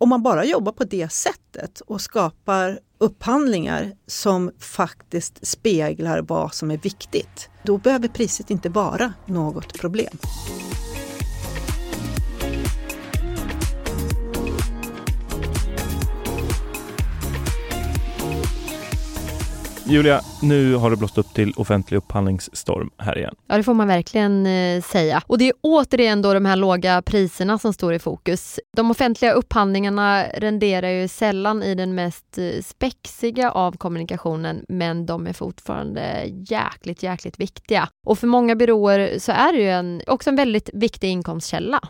om man bara jobbar på det sättet och skapar upphandlingar som faktiskt speglar vad som är viktigt, då behöver priset inte vara något problem. Julia, nu har det blåst upp till offentlig upphandlingsstorm här igen. Ja, det får man verkligen eh, säga. Och det är återigen då de här låga priserna som står i fokus. De offentliga upphandlingarna renderar ju sällan i den mest eh, spexiga av kommunikationen, men de är fortfarande jäkligt, jäkligt viktiga. Och för många byråer så är det ju en, också en väldigt viktig inkomstkälla.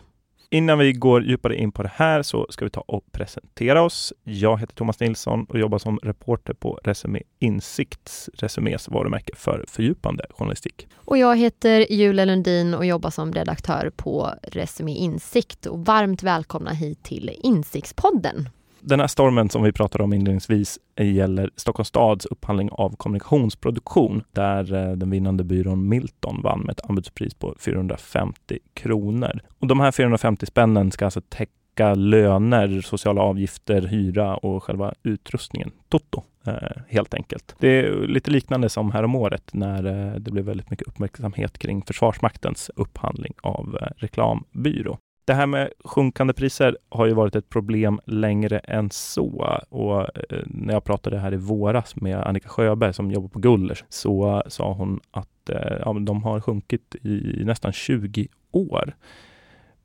Innan vi går djupare in på det här så ska vi ta och presentera oss. Jag heter Thomas Nilsson och jobbar som reporter på Resumé Insikts, Resumés varumärke för fördjupande journalistik. Och jag heter Julia Lundin och jobbar som redaktör på Resumé Insikt och varmt välkomna hit till Insiktspodden. Den här stormen som vi pratade om inledningsvis gäller Stockholms stads upphandling av kommunikationsproduktion där eh, den vinnande byrån Milton vann med ett anbudspris på 450 kronor. Och de här 450 spännen ska alltså täcka löner, sociala avgifter, hyra och själva utrustningen, Toto eh, helt enkelt. Det är lite liknande som här om året när eh, det blev väldigt mycket uppmärksamhet kring Försvarsmaktens upphandling av eh, reklambyrå. Det här med sjunkande priser har ju varit ett problem längre än så. Och eh, när jag pratade här i våras med Annika Sjöberg som jobbar på Gullers så sa hon att eh, ja, de har sjunkit i nästan 20 år.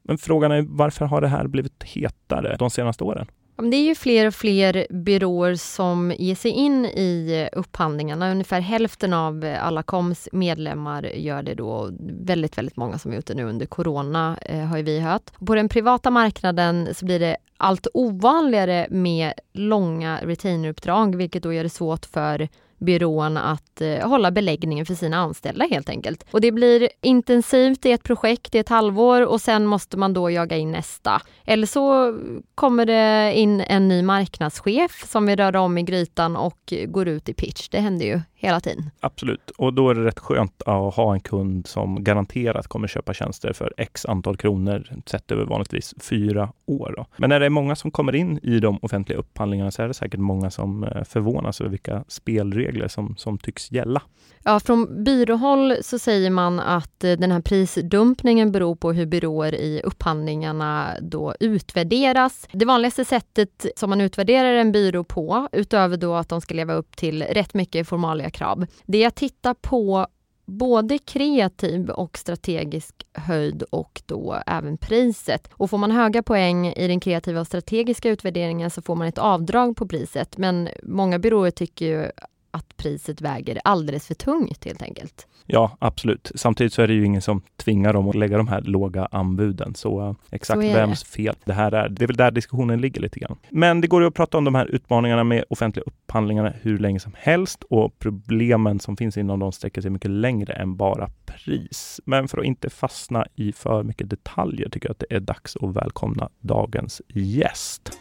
Men frågan är varför har det här blivit hetare de senaste åren? Det är ju fler och fler byråer som ger sig in i upphandlingarna. Ungefär hälften av alla KOMs medlemmar gör det då. Väldigt, väldigt många som gjort det nu under corona eh, har ju vi hört. På den privata marknaden så blir det allt ovanligare med långa retaineruppdrag, vilket då gör det svårt för byrån att eh, hålla beläggningen för sina anställda helt enkelt. Och det blir intensivt i ett projekt i ett halvår och sen måste man då jaga in nästa. Eller så kommer det in en ny marknadschef som vill röra om i grytan och går ut i pitch. Det händer ju hela tiden. Absolut, och då är det rätt skönt att ha en kund som garanterat kommer köpa tjänster för x antal kronor sett över vanligtvis fyra år. Då. Men när det är många som kommer in i de offentliga upphandlingarna så är det säkert många som eh, förvånas över vilka spelregler som, som tycks gälla. Ja, från byråhåll så säger man att eh, den här prisdumpningen beror på hur byråer i upphandlingarna då utvärderas. Det vanligaste sättet som man utvärderar en byrå på, utöver då att de ska leva upp till rätt mycket formalia krav, det är att titta på både kreativ och strategisk höjd och då även priset. Och får man höga poäng i den kreativa och strategiska utvärderingen så får man ett avdrag på priset. Men många byråer tycker ju att priset väger alldeles för tungt helt enkelt. Ja, absolut. Samtidigt så är det ju ingen som tvingar dem att lägga de här låga anbuden. Så uh, exakt så vems det. fel det här är, det är väl där diskussionen ligger lite grann. Men det går ju att prata om de här utmaningarna med offentliga upphandlingarna hur länge som helst och problemen som finns inom dem sträcker sig mycket längre än bara pris. Men för att inte fastna i för mycket detaljer tycker jag att det är dags att välkomna dagens gäst.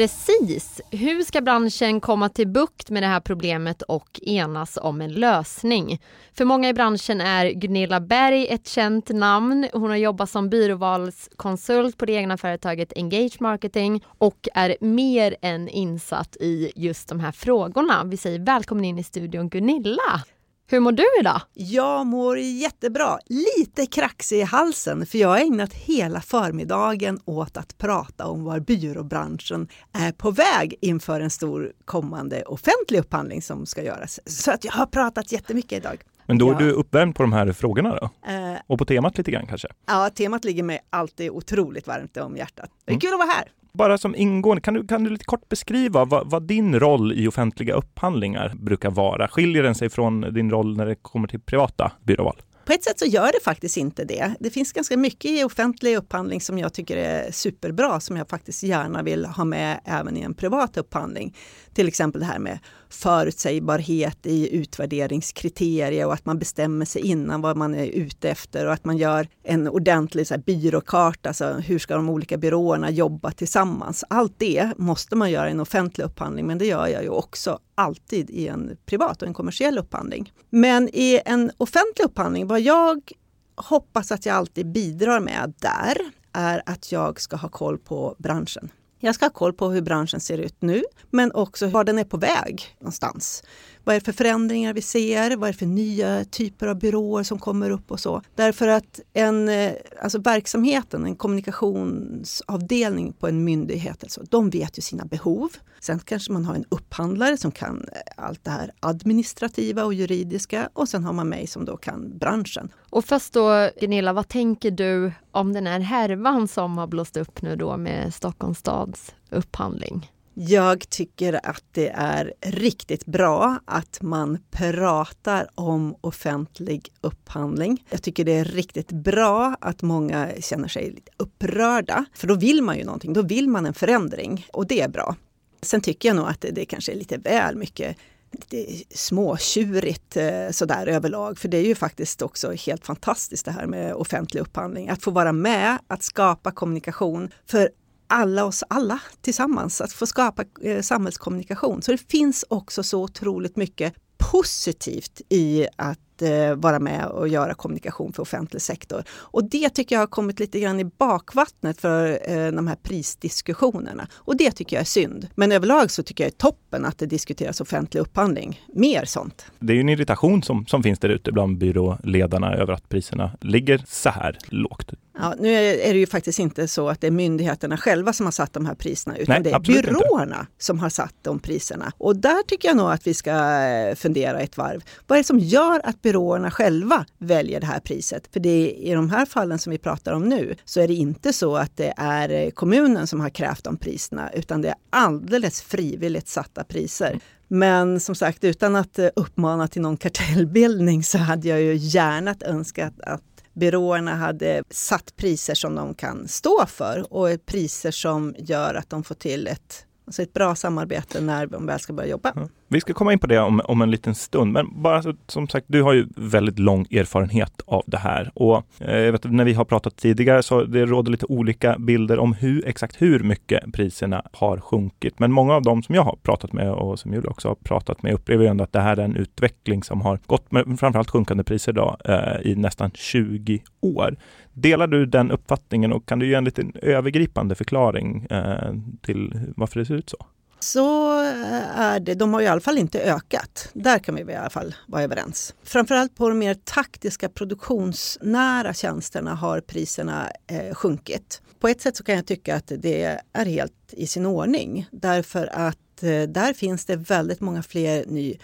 Precis! Hur ska branschen komma till bukt med det här problemet och enas om en lösning? För många i branschen är Gunilla Berg ett känt namn. Hon har jobbat som byråvalskonsult på det egna företaget Engage Marketing och är mer än insatt i just de här frågorna. Vi säger välkommen in i studion Gunilla! Hur mår du idag? Jag mår jättebra. Lite kraxig i halsen för jag har ägnat hela förmiddagen åt att prata om var byråbranschen är på väg inför en stor kommande offentlig upphandling som ska göras. Så att jag har pratat jättemycket idag. Men då är ja. du uppvärmd på de här frågorna då? Eh, och på temat lite grann kanske? Ja, temat ligger mig alltid otroligt varmt om hjärtat. Det är mm. kul att vara här! Bara som ingående, kan du, kan du lite kort beskriva vad, vad, din roll i offentliga upphandlingar brukar vara? Skiljer den sig från din roll när det kommer till privata byråval? På ett sätt så gör det faktiskt inte det. Det finns ganska mycket i offentlig upphandling som jag tycker är superbra, som jag faktiskt gärna vill ha med även i en privat upphandling. Till exempel det här med förutsägbarhet i utvärderingskriterier och att man bestämmer sig innan vad man är ute efter och att man gör en ordentlig så här, byråkarta. Alltså, hur ska de olika byråerna jobba tillsammans? Allt det måste man göra i en offentlig upphandling, men det gör jag ju också alltid i en privat och en kommersiell upphandling. Men i en offentlig upphandling, vad jag hoppas att jag alltid bidrar med där är att jag ska ha koll på branschen. Jag ska ha koll på hur branschen ser ut nu, men också var den är på väg någonstans. Vad är det för förändringar vi ser? Vad är det för nya typer av byråer som kommer upp och så? Därför att en, eh, alltså verksamheten, en kommunikationsavdelning på en myndighet, alltså, de vet ju sina behov. Sen kanske man har en upphandlare som kan eh, allt det här administrativa och juridiska och sen har man mig som då kan branschen. Och först då, Gunilla, vad tänker du om den här härvan som har blåst upp nu då med Stockholms stads upphandling? Jag tycker att det är riktigt bra att man pratar om offentlig upphandling. Jag tycker det är riktigt bra att många känner sig lite upprörda, för då vill man ju någonting, då vill man en förändring och det är bra. Sen tycker jag nog att det, det kanske är lite väl mycket lite småtjurigt eh, sådär överlag. För det är ju faktiskt också helt fantastiskt det här med offentlig upphandling. Att få vara med, att skapa kommunikation för alla oss alla tillsammans, att få skapa eh, samhällskommunikation. Så det finns också så otroligt mycket positivt i att eh, vara med och göra kommunikation för offentlig sektor. Och det tycker jag har kommit lite grann i bakvattnet för eh, de här prisdiskussionerna. Och det tycker jag är synd. Men överlag så tycker jag är toppen att det diskuteras offentlig upphandling. Mer sånt. Det är ju en irritation som, som finns där ute bland byråledarna över att priserna ligger så här lågt. Ja, nu är det ju faktiskt inte så att det är myndigheterna själva som har satt de här priserna, utan Nej, det är byråerna inte. som har satt de priserna. Och där tycker jag nog att vi ska eh, fundera ett varv. Vad är det som gör att byråerna själva väljer det här priset? För det är, i de här fallen som vi pratar om nu så är det inte så att det är eh, kommunen som har krävt de priserna, utan det är alldeles frivilligt satta priser. Men som sagt, utan att eh, uppmana till någon kartellbildning så hade jag ju gärna önskat att byråerna hade satt priser som de kan stå för och priser som gör att de får till ett, alltså ett bra samarbete när de väl ska börja jobba. Mm. Vi ska komma in på det om, om en liten stund, men bara så, som sagt, du har ju väldigt lång erfarenhet av det här och eh, vet, när vi har pratat tidigare så det råder lite olika bilder om hur exakt hur mycket priserna har sjunkit. Men många av dem som jag har pratat med och som Julia också har pratat med upplever ju ändå att det här är en utveckling som har gått med framförallt sjunkande priser då, eh, i nästan 20 år. Delar du den uppfattningen och kan du ge en liten övergripande förklaring eh, till varför det ser ut så? Så eh, är det. De har i alla fall inte ökat. Där kan vi i alla fall vara överens. Framförallt på de mer taktiska produktionsnära tjänsterna har priserna eh, sjunkit. På ett sätt så kan jag tycka att det är helt i sin ordning därför att eh, där finns det väldigt många fler ny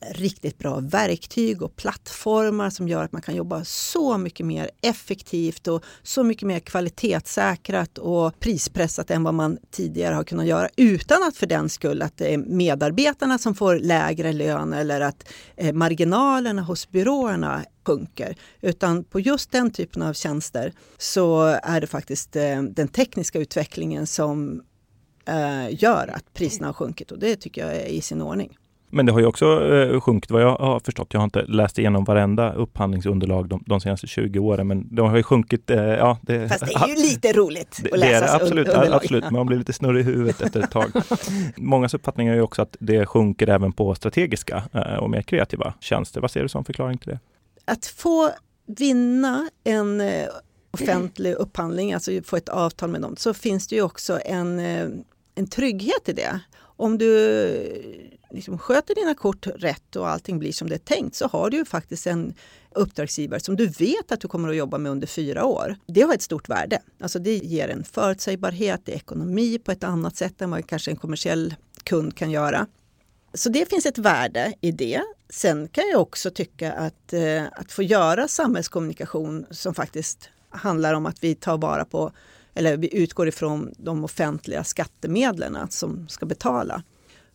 riktigt bra verktyg och plattformar som gör att man kan jobba så mycket mer effektivt och så mycket mer kvalitetssäkrat och prispressat än vad man tidigare har kunnat göra utan att för den skull att det är medarbetarna som får lägre lön eller att eh, marginalerna hos byråerna sjunker. Utan på just den typen av tjänster så är det faktiskt eh, den tekniska utvecklingen som eh, gör att priserna har sjunkit och det tycker jag är i sin ordning. Men det har ju också eh, sjunkit vad jag har förstått. Jag har inte läst igenom varenda upphandlingsunderlag de, de senaste 20 åren, men de har ju sjunkit. Eh, ja, det, Fast det är ju lite roligt det, att läsa det absolut, underlag. absolut, man blir lite snurrig i huvudet efter ett tag. Mångas uppfattning är ju också att det sjunker även på strategiska eh, och mer kreativa tjänster. Vad ser du som förklaring till det? Att få vinna en eh, offentlig upphandling, alltså få ett avtal med dem, så finns det ju också en, eh, en trygghet i det. Om du liksom sköter dina kort rätt och allting blir som det är tänkt så har du ju faktiskt en uppdragsgivare som du vet att du kommer att jobba med under fyra år. Det har ett stort värde. Alltså det ger en förutsägbarhet, det är ekonomi på ett annat sätt än vad kanske en kommersiell kund kan göra. Så det finns ett värde i det. Sen kan jag också tycka att, eh, att få göra samhällskommunikation som faktiskt handlar om att vi tar vara på eller vi utgår ifrån de offentliga skattemedlen som ska betala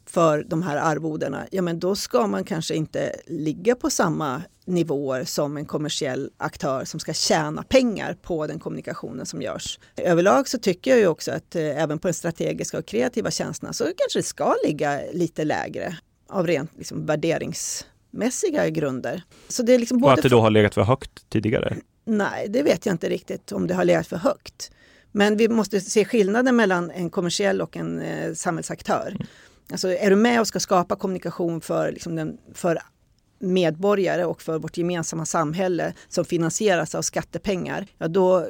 för de här arvodena, ja men då ska man kanske inte ligga på samma nivåer som en kommersiell aktör som ska tjäna pengar på den kommunikationen som görs. Överlag så tycker jag ju också att eh, även på de strategiska och kreativa tjänsterna så kanske det ska ligga lite lägre av rent liksom, värderingsmässiga grunder. Så det är liksom och att det då har legat för högt tidigare? Nej, det vet jag inte riktigt om det har legat för högt. Men vi måste se skillnaden mellan en kommersiell och en eh, samhällsaktör. Mm. Alltså är du med och ska skapa kommunikation för, liksom den, för medborgare och för vårt gemensamma samhälle som finansieras av skattepengar, ja då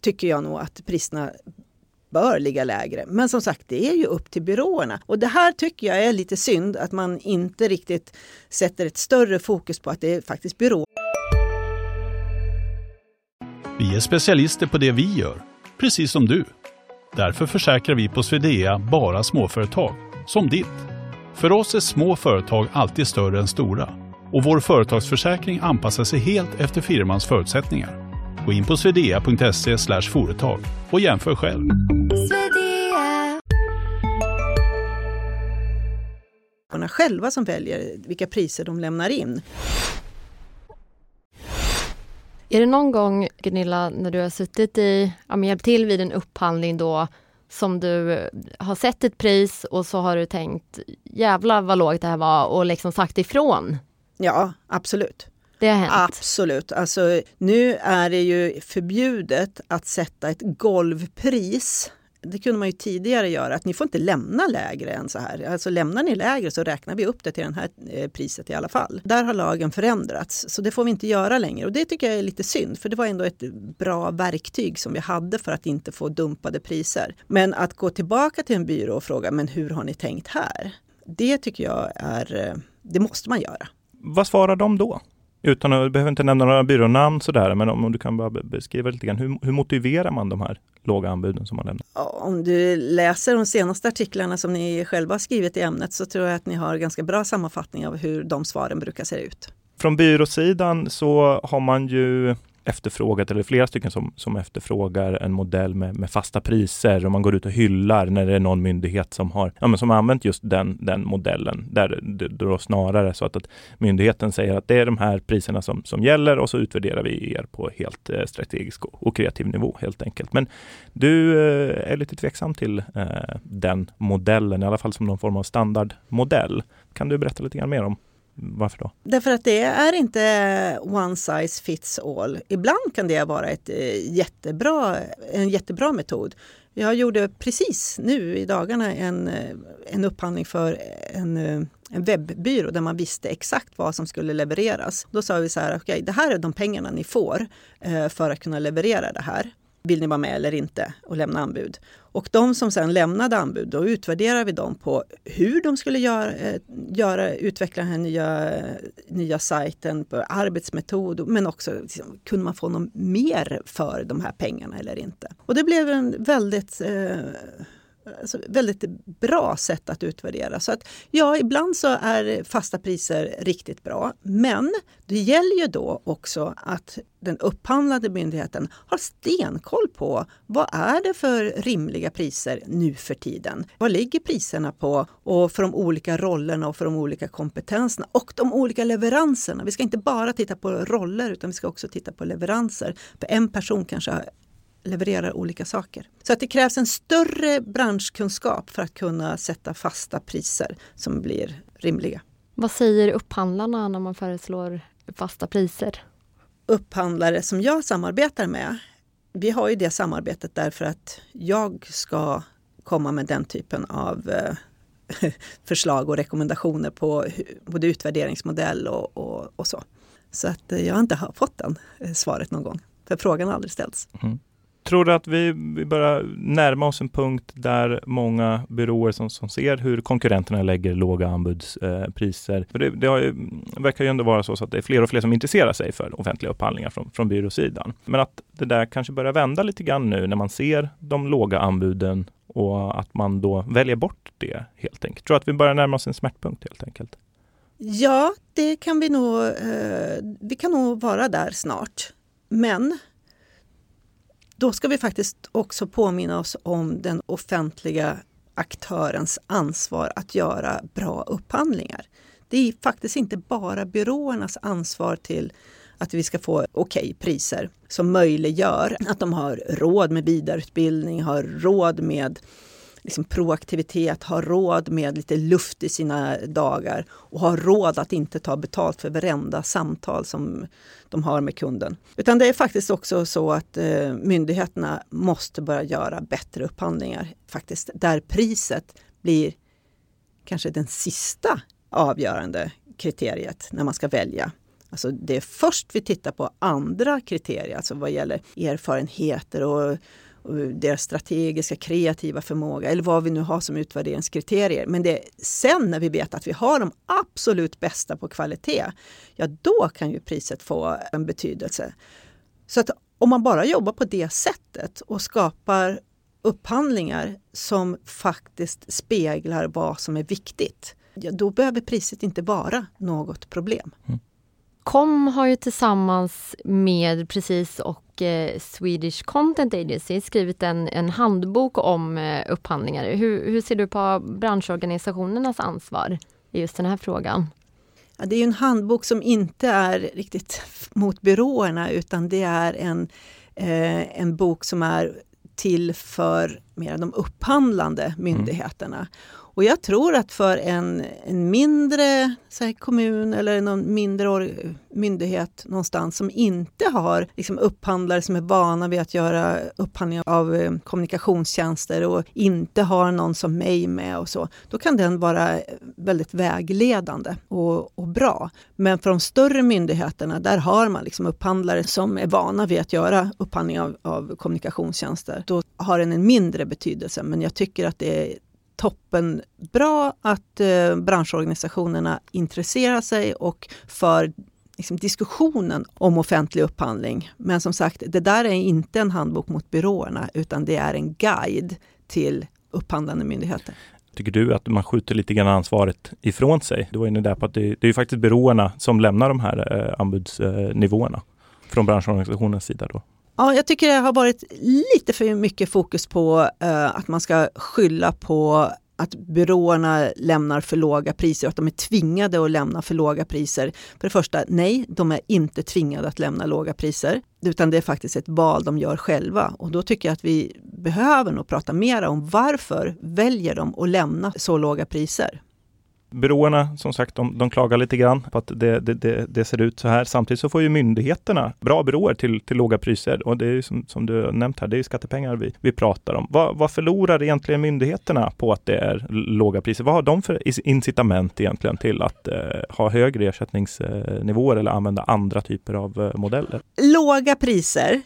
tycker jag nog att priserna bör ligga lägre. Men som sagt, det är ju upp till byråerna. Och det här tycker jag är lite synd att man inte riktigt sätter ett större fokus på att det är faktiskt byråer. Vi är specialister på det vi gör, precis som du. Därför försäkrar vi på Swedea bara småföretag, som ditt. För oss är små företag alltid större än stora och vår företagsförsäkring anpassar sig helt efter firmans förutsättningar. Gå in på swedea.se företag och jämför själv. själva som väljer vilka priser de lämnar in. Är det någon gång, Gunilla, när du har suttit i, ja, hjälpt till vid en upphandling då, som du har sett ett pris och så har du tänkt jävla vad lågt det här var och liksom sagt ifrån? Ja, absolut. Det har hänt? Absolut. Alltså, nu är det ju förbjudet att sätta ett golvpris det kunde man ju tidigare göra, att ni får inte lämna lägre än så här. Alltså lämnar ni lägre så räknar vi upp det till det här eh, priset i alla fall. Där har lagen förändrats, så det får vi inte göra längre. Och det tycker jag är lite synd, för det var ändå ett bra verktyg som vi hade för att inte få dumpade priser. Men att gå tillbaka till en byrå och fråga, men hur har ni tänkt här? Det tycker jag är, eh, det måste man göra. Vad svarar de då? Utan att, du behöver inte nämna några byrånamn sådär, men om, om du kan bara beskriva lite grann, hur, hur motiverar man de här låga anbuden som man lämnar? Om du läser de senaste artiklarna som ni själva har skrivit i ämnet så tror jag att ni har ganska bra sammanfattning av hur de svaren brukar se ut. Från byråsidan så har man ju efterfrågat, eller flera stycken som, som efterfrågar en modell med, med fasta priser och man går ut och hyllar när det är någon myndighet som har, ja, men som har använt just den, den modellen. Där det då snarare så att, att myndigheten säger att det är de här priserna som, som gäller och så utvärderar vi er på helt eh, strategisk och, och, kreativ nivå helt enkelt. Men du eh, är lite tveksam till eh, den modellen, i alla fall som någon form av standardmodell. Kan du berätta lite grann mer om varför då? Därför att det är inte one size fits all. Ibland kan det vara ett eh, jättebra, en jättebra metod. Jag gjorde precis nu i dagarna en, eh, en upphandling för en, eh, en webbyrå där man visste exakt vad som skulle levereras. Då sa vi så här, okay, det här är de pengarna ni får för att kunna leverera det här vill ni vara med eller inte och lämna anbud. Och de som sen lämnade anbud, då utvärderar vi dem på hur de skulle göra, eh, göra utveckla den här nya, nya sajten, på arbetsmetod, men också liksom, kunde man få något mer för de här pengarna eller inte. Och det blev en väldigt eh, alltså väldigt bra sätt att utvärdera. Så att ja, ibland så är fasta priser riktigt bra. Men det gäller ju då också att den upphandlande myndigheten har stenkoll på vad är det för rimliga priser nu för tiden? Vad ligger priserna på och för de olika rollerna och för de olika kompetenserna och de olika leveranserna. Vi ska inte bara titta på roller utan vi ska också titta på leveranser. För en person kanske levererar olika saker. Så att det krävs en större branschkunskap för att kunna sätta fasta priser som blir rimliga. Vad säger upphandlarna när man föreslår fasta priser? Upphandlare som jag samarbetar med, vi har ju det samarbetet därför att jag ska komma med den typen av eh, förslag och rekommendationer på både utvärderingsmodell och, och, och så. Så att jag har inte fått den eh, svaret någon gång, för frågan har aldrig ställts. Mm. Tror du att vi, vi börjar närma oss en punkt där många byråer som, som ser hur konkurrenterna lägger låga anbudspriser, eh, för det, det ju, verkar ju ändå vara så, så att det är fler och fler som intresserar sig för offentliga upphandlingar från, från byråsidan. Men att det där kanske börjar vända lite grann nu när man ser de låga anbuden och att man då väljer bort det helt enkelt. Tror att vi börjar närma oss en smärtpunkt helt enkelt? Ja, det kan vi nog. Eh, vi kan nog vara där snart. Men då ska vi faktiskt också påminna oss om den offentliga aktörens ansvar att göra bra upphandlingar. Det är faktiskt inte bara byråernas ansvar till att vi ska få okej okay priser som möjliggör att de har råd med vidareutbildning, har råd med liksom proaktivitet, ha råd med lite luft i sina dagar och ha råd att inte ta betalt för varenda samtal som de har med kunden. Utan det är faktiskt också så att eh, myndigheterna måste börja göra bättre upphandlingar, faktiskt där priset blir kanske den sista avgörande kriteriet när man ska välja Alltså det är först vi tittar på andra kriterier, alltså vad gäller erfarenheter och, och deras strategiska kreativa förmåga eller vad vi nu har som utvärderingskriterier. Men det är sen när vi vet att vi har de absolut bästa på kvalitet, ja då kan ju priset få en betydelse. Så att om man bara jobbar på det sättet och skapar upphandlingar som faktiskt speglar vad som är viktigt, ja, då behöver priset inte vara något problem. Mm. KOM har ju tillsammans med Precis och eh, Swedish Content Agency skrivit en, en handbok om eh, upphandlingar. Hur, hur ser du på branschorganisationernas ansvar i just den här frågan? Ja, det är en handbok som inte är riktigt mot byråerna utan det är en, eh, en bok som är till för mer de upphandlande mm. myndigheterna. Mm. Och jag tror att för en, en mindre här, kommun eller någon mindre myndighet någonstans som inte har liksom, upphandlare som är vana vid att göra upphandling av eh, kommunikationstjänster och inte har någon som mig med och så, då kan den vara väldigt vägledande och, och bra. Men för de större myndigheterna, där har man liksom upphandlare som är vana vid att göra upphandling av, av kommunikationstjänster. Då har den en mindre betydelse, men jag tycker att det är toppen bra att eh, branschorganisationerna intresserar sig och för liksom, diskussionen om offentlig upphandling. Men som sagt, det där är inte en handbok mot byråerna utan det är en guide till upphandlande myndigheter. Tycker du att man skjuter lite grann ansvaret ifrån sig? Du var inne där på att det, det är faktiskt byråerna som lämnar de här eh, anbudsnivåerna från branschorganisationens sida. Då. Ja, jag tycker det har varit lite för mycket fokus på eh, att man ska skylla på att byråerna lämnar för låga priser och att de är tvingade att lämna för låga priser. För det första, nej, de är inte tvingade att lämna låga priser, utan det är faktiskt ett val de gör själva. Och då tycker jag att vi behöver nog prata mer om varför väljer de att lämna så låga priser byråerna, som sagt, de, de klagar lite grann på att det, det, det, det, ser ut så här. Samtidigt så får ju myndigheterna bra byråer till, till låga priser och det är som, som du har nämnt här, det är skattepengar vi, vi pratar om. Vad, vad förlorar egentligen myndigheterna på att det är låga priser? Vad har de för incitament egentligen till att eh, ha högre ersättningsnivåer eller använda andra typer av eh, modeller? Låga priser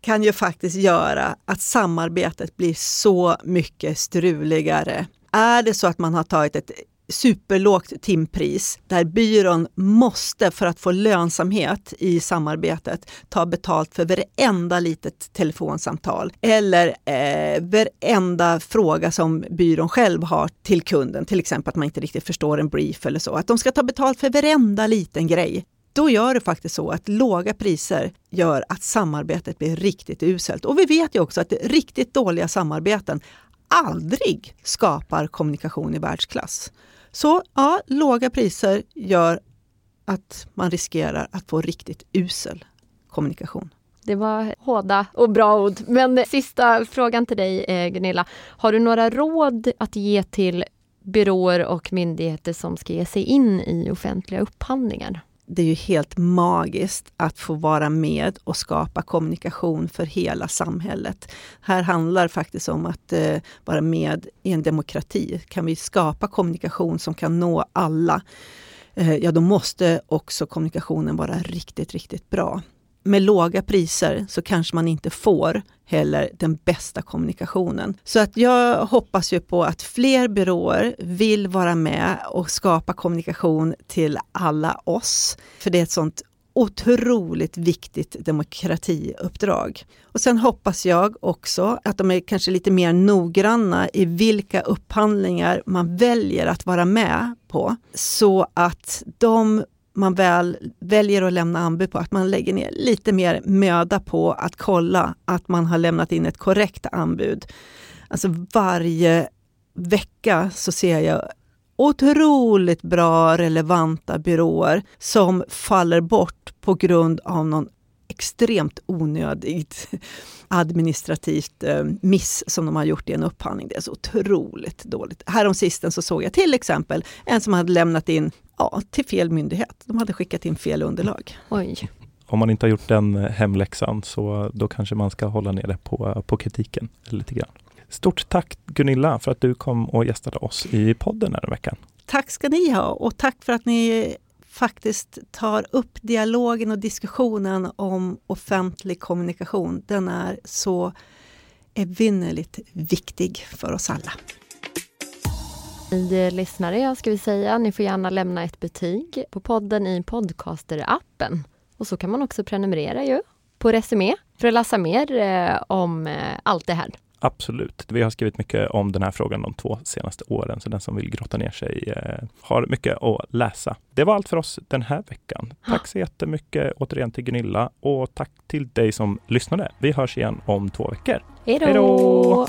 kan ju faktiskt göra att samarbetet blir så mycket struligare. Är det så att man har tagit ett superlågt timpris där byrån måste, för att få lönsamhet i samarbetet, ta betalt för varenda litet telefonsamtal eller eh, varenda fråga som byrån själv har till kunden. Till exempel att man inte riktigt förstår en brief eller så. Att de ska ta betalt för varenda liten grej. Då gör det faktiskt så att låga priser gör att samarbetet blir riktigt uselt. Och vi vet ju också att riktigt dåliga samarbeten aldrig skapar kommunikation i världsklass. Så ja, låga priser gör att man riskerar att få riktigt usel kommunikation. Det var hårda och bra ord. Men sista frågan till dig eh, Gunilla. Har du några råd att ge till byråer och myndigheter som ska ge sig in i offentliga upphandlingar? Det är ju helt magiskt att få vara med och skapa kommunikation för hela samhället. Här handlar det faktiskt om att eh, vara med i en demokrati. Kan vi skapa kommunikation som kan nå alla, eh, ja då måste också kommunikationen vara riktigt, riktigt bra med låga priser så kanske man inte får heller den bästa kommunikationen. Så att jag hoppas ju på att fler byråer vill vara med och skapa kommunikation till alla oss. För det är ett sånt otroligt viktigt demokratiuppdrag. Och sen hoppas jag också att de är kanske lite mer noggranna i vilka upphandlingar man väljer att vara med på. Så att de man väl väljer att lämna anbud på, att man lägger ner lite mer möda på att kolla att man har lämnat in ett korrekt anbud. Alltså varje vecka så ser jag otroligt bra relevanta byråer som faller bort på grund av någon extremt onödigt administrativt eh, miss som de har gjort i en upphandling. Det är så otroligt dåligt. Häromsistens så såg jag till exempel en som hade lämnat in ja, till fel myndighet. De hade skickat in fel underlag. Oj. Om man inte har gjort den eh, hemläxan så då kanske man ska hålla nere på, på kritiken lite grann. Stort tack Gunilla för att du kom och gästade oss i podden den här veckan. Tack ska ni ha och tack för att ni faktiskt tar upp dialogen och diskussionen om offentlig kommunikation. Den är så evinnerligt viktig för oss alla. Ni lyssnare, ska vi säga, ni får gärna lämna ett betyg på podden i Podcaster-appen. Och så kan man också prenumerera ju på Resumé för att läsa mer eh, om eh, allt det här. Absolut. Vi har skrivit mycket om den här frågan de två senaste åren, så den som vill grotta ner sig eh, har mycket att läsa. Det var allt för oss den här veckan. Tack så jättemycket återigen till Gunilla och tack till dig som lyssnade. Vi hörs igen om två veckor. Hej då!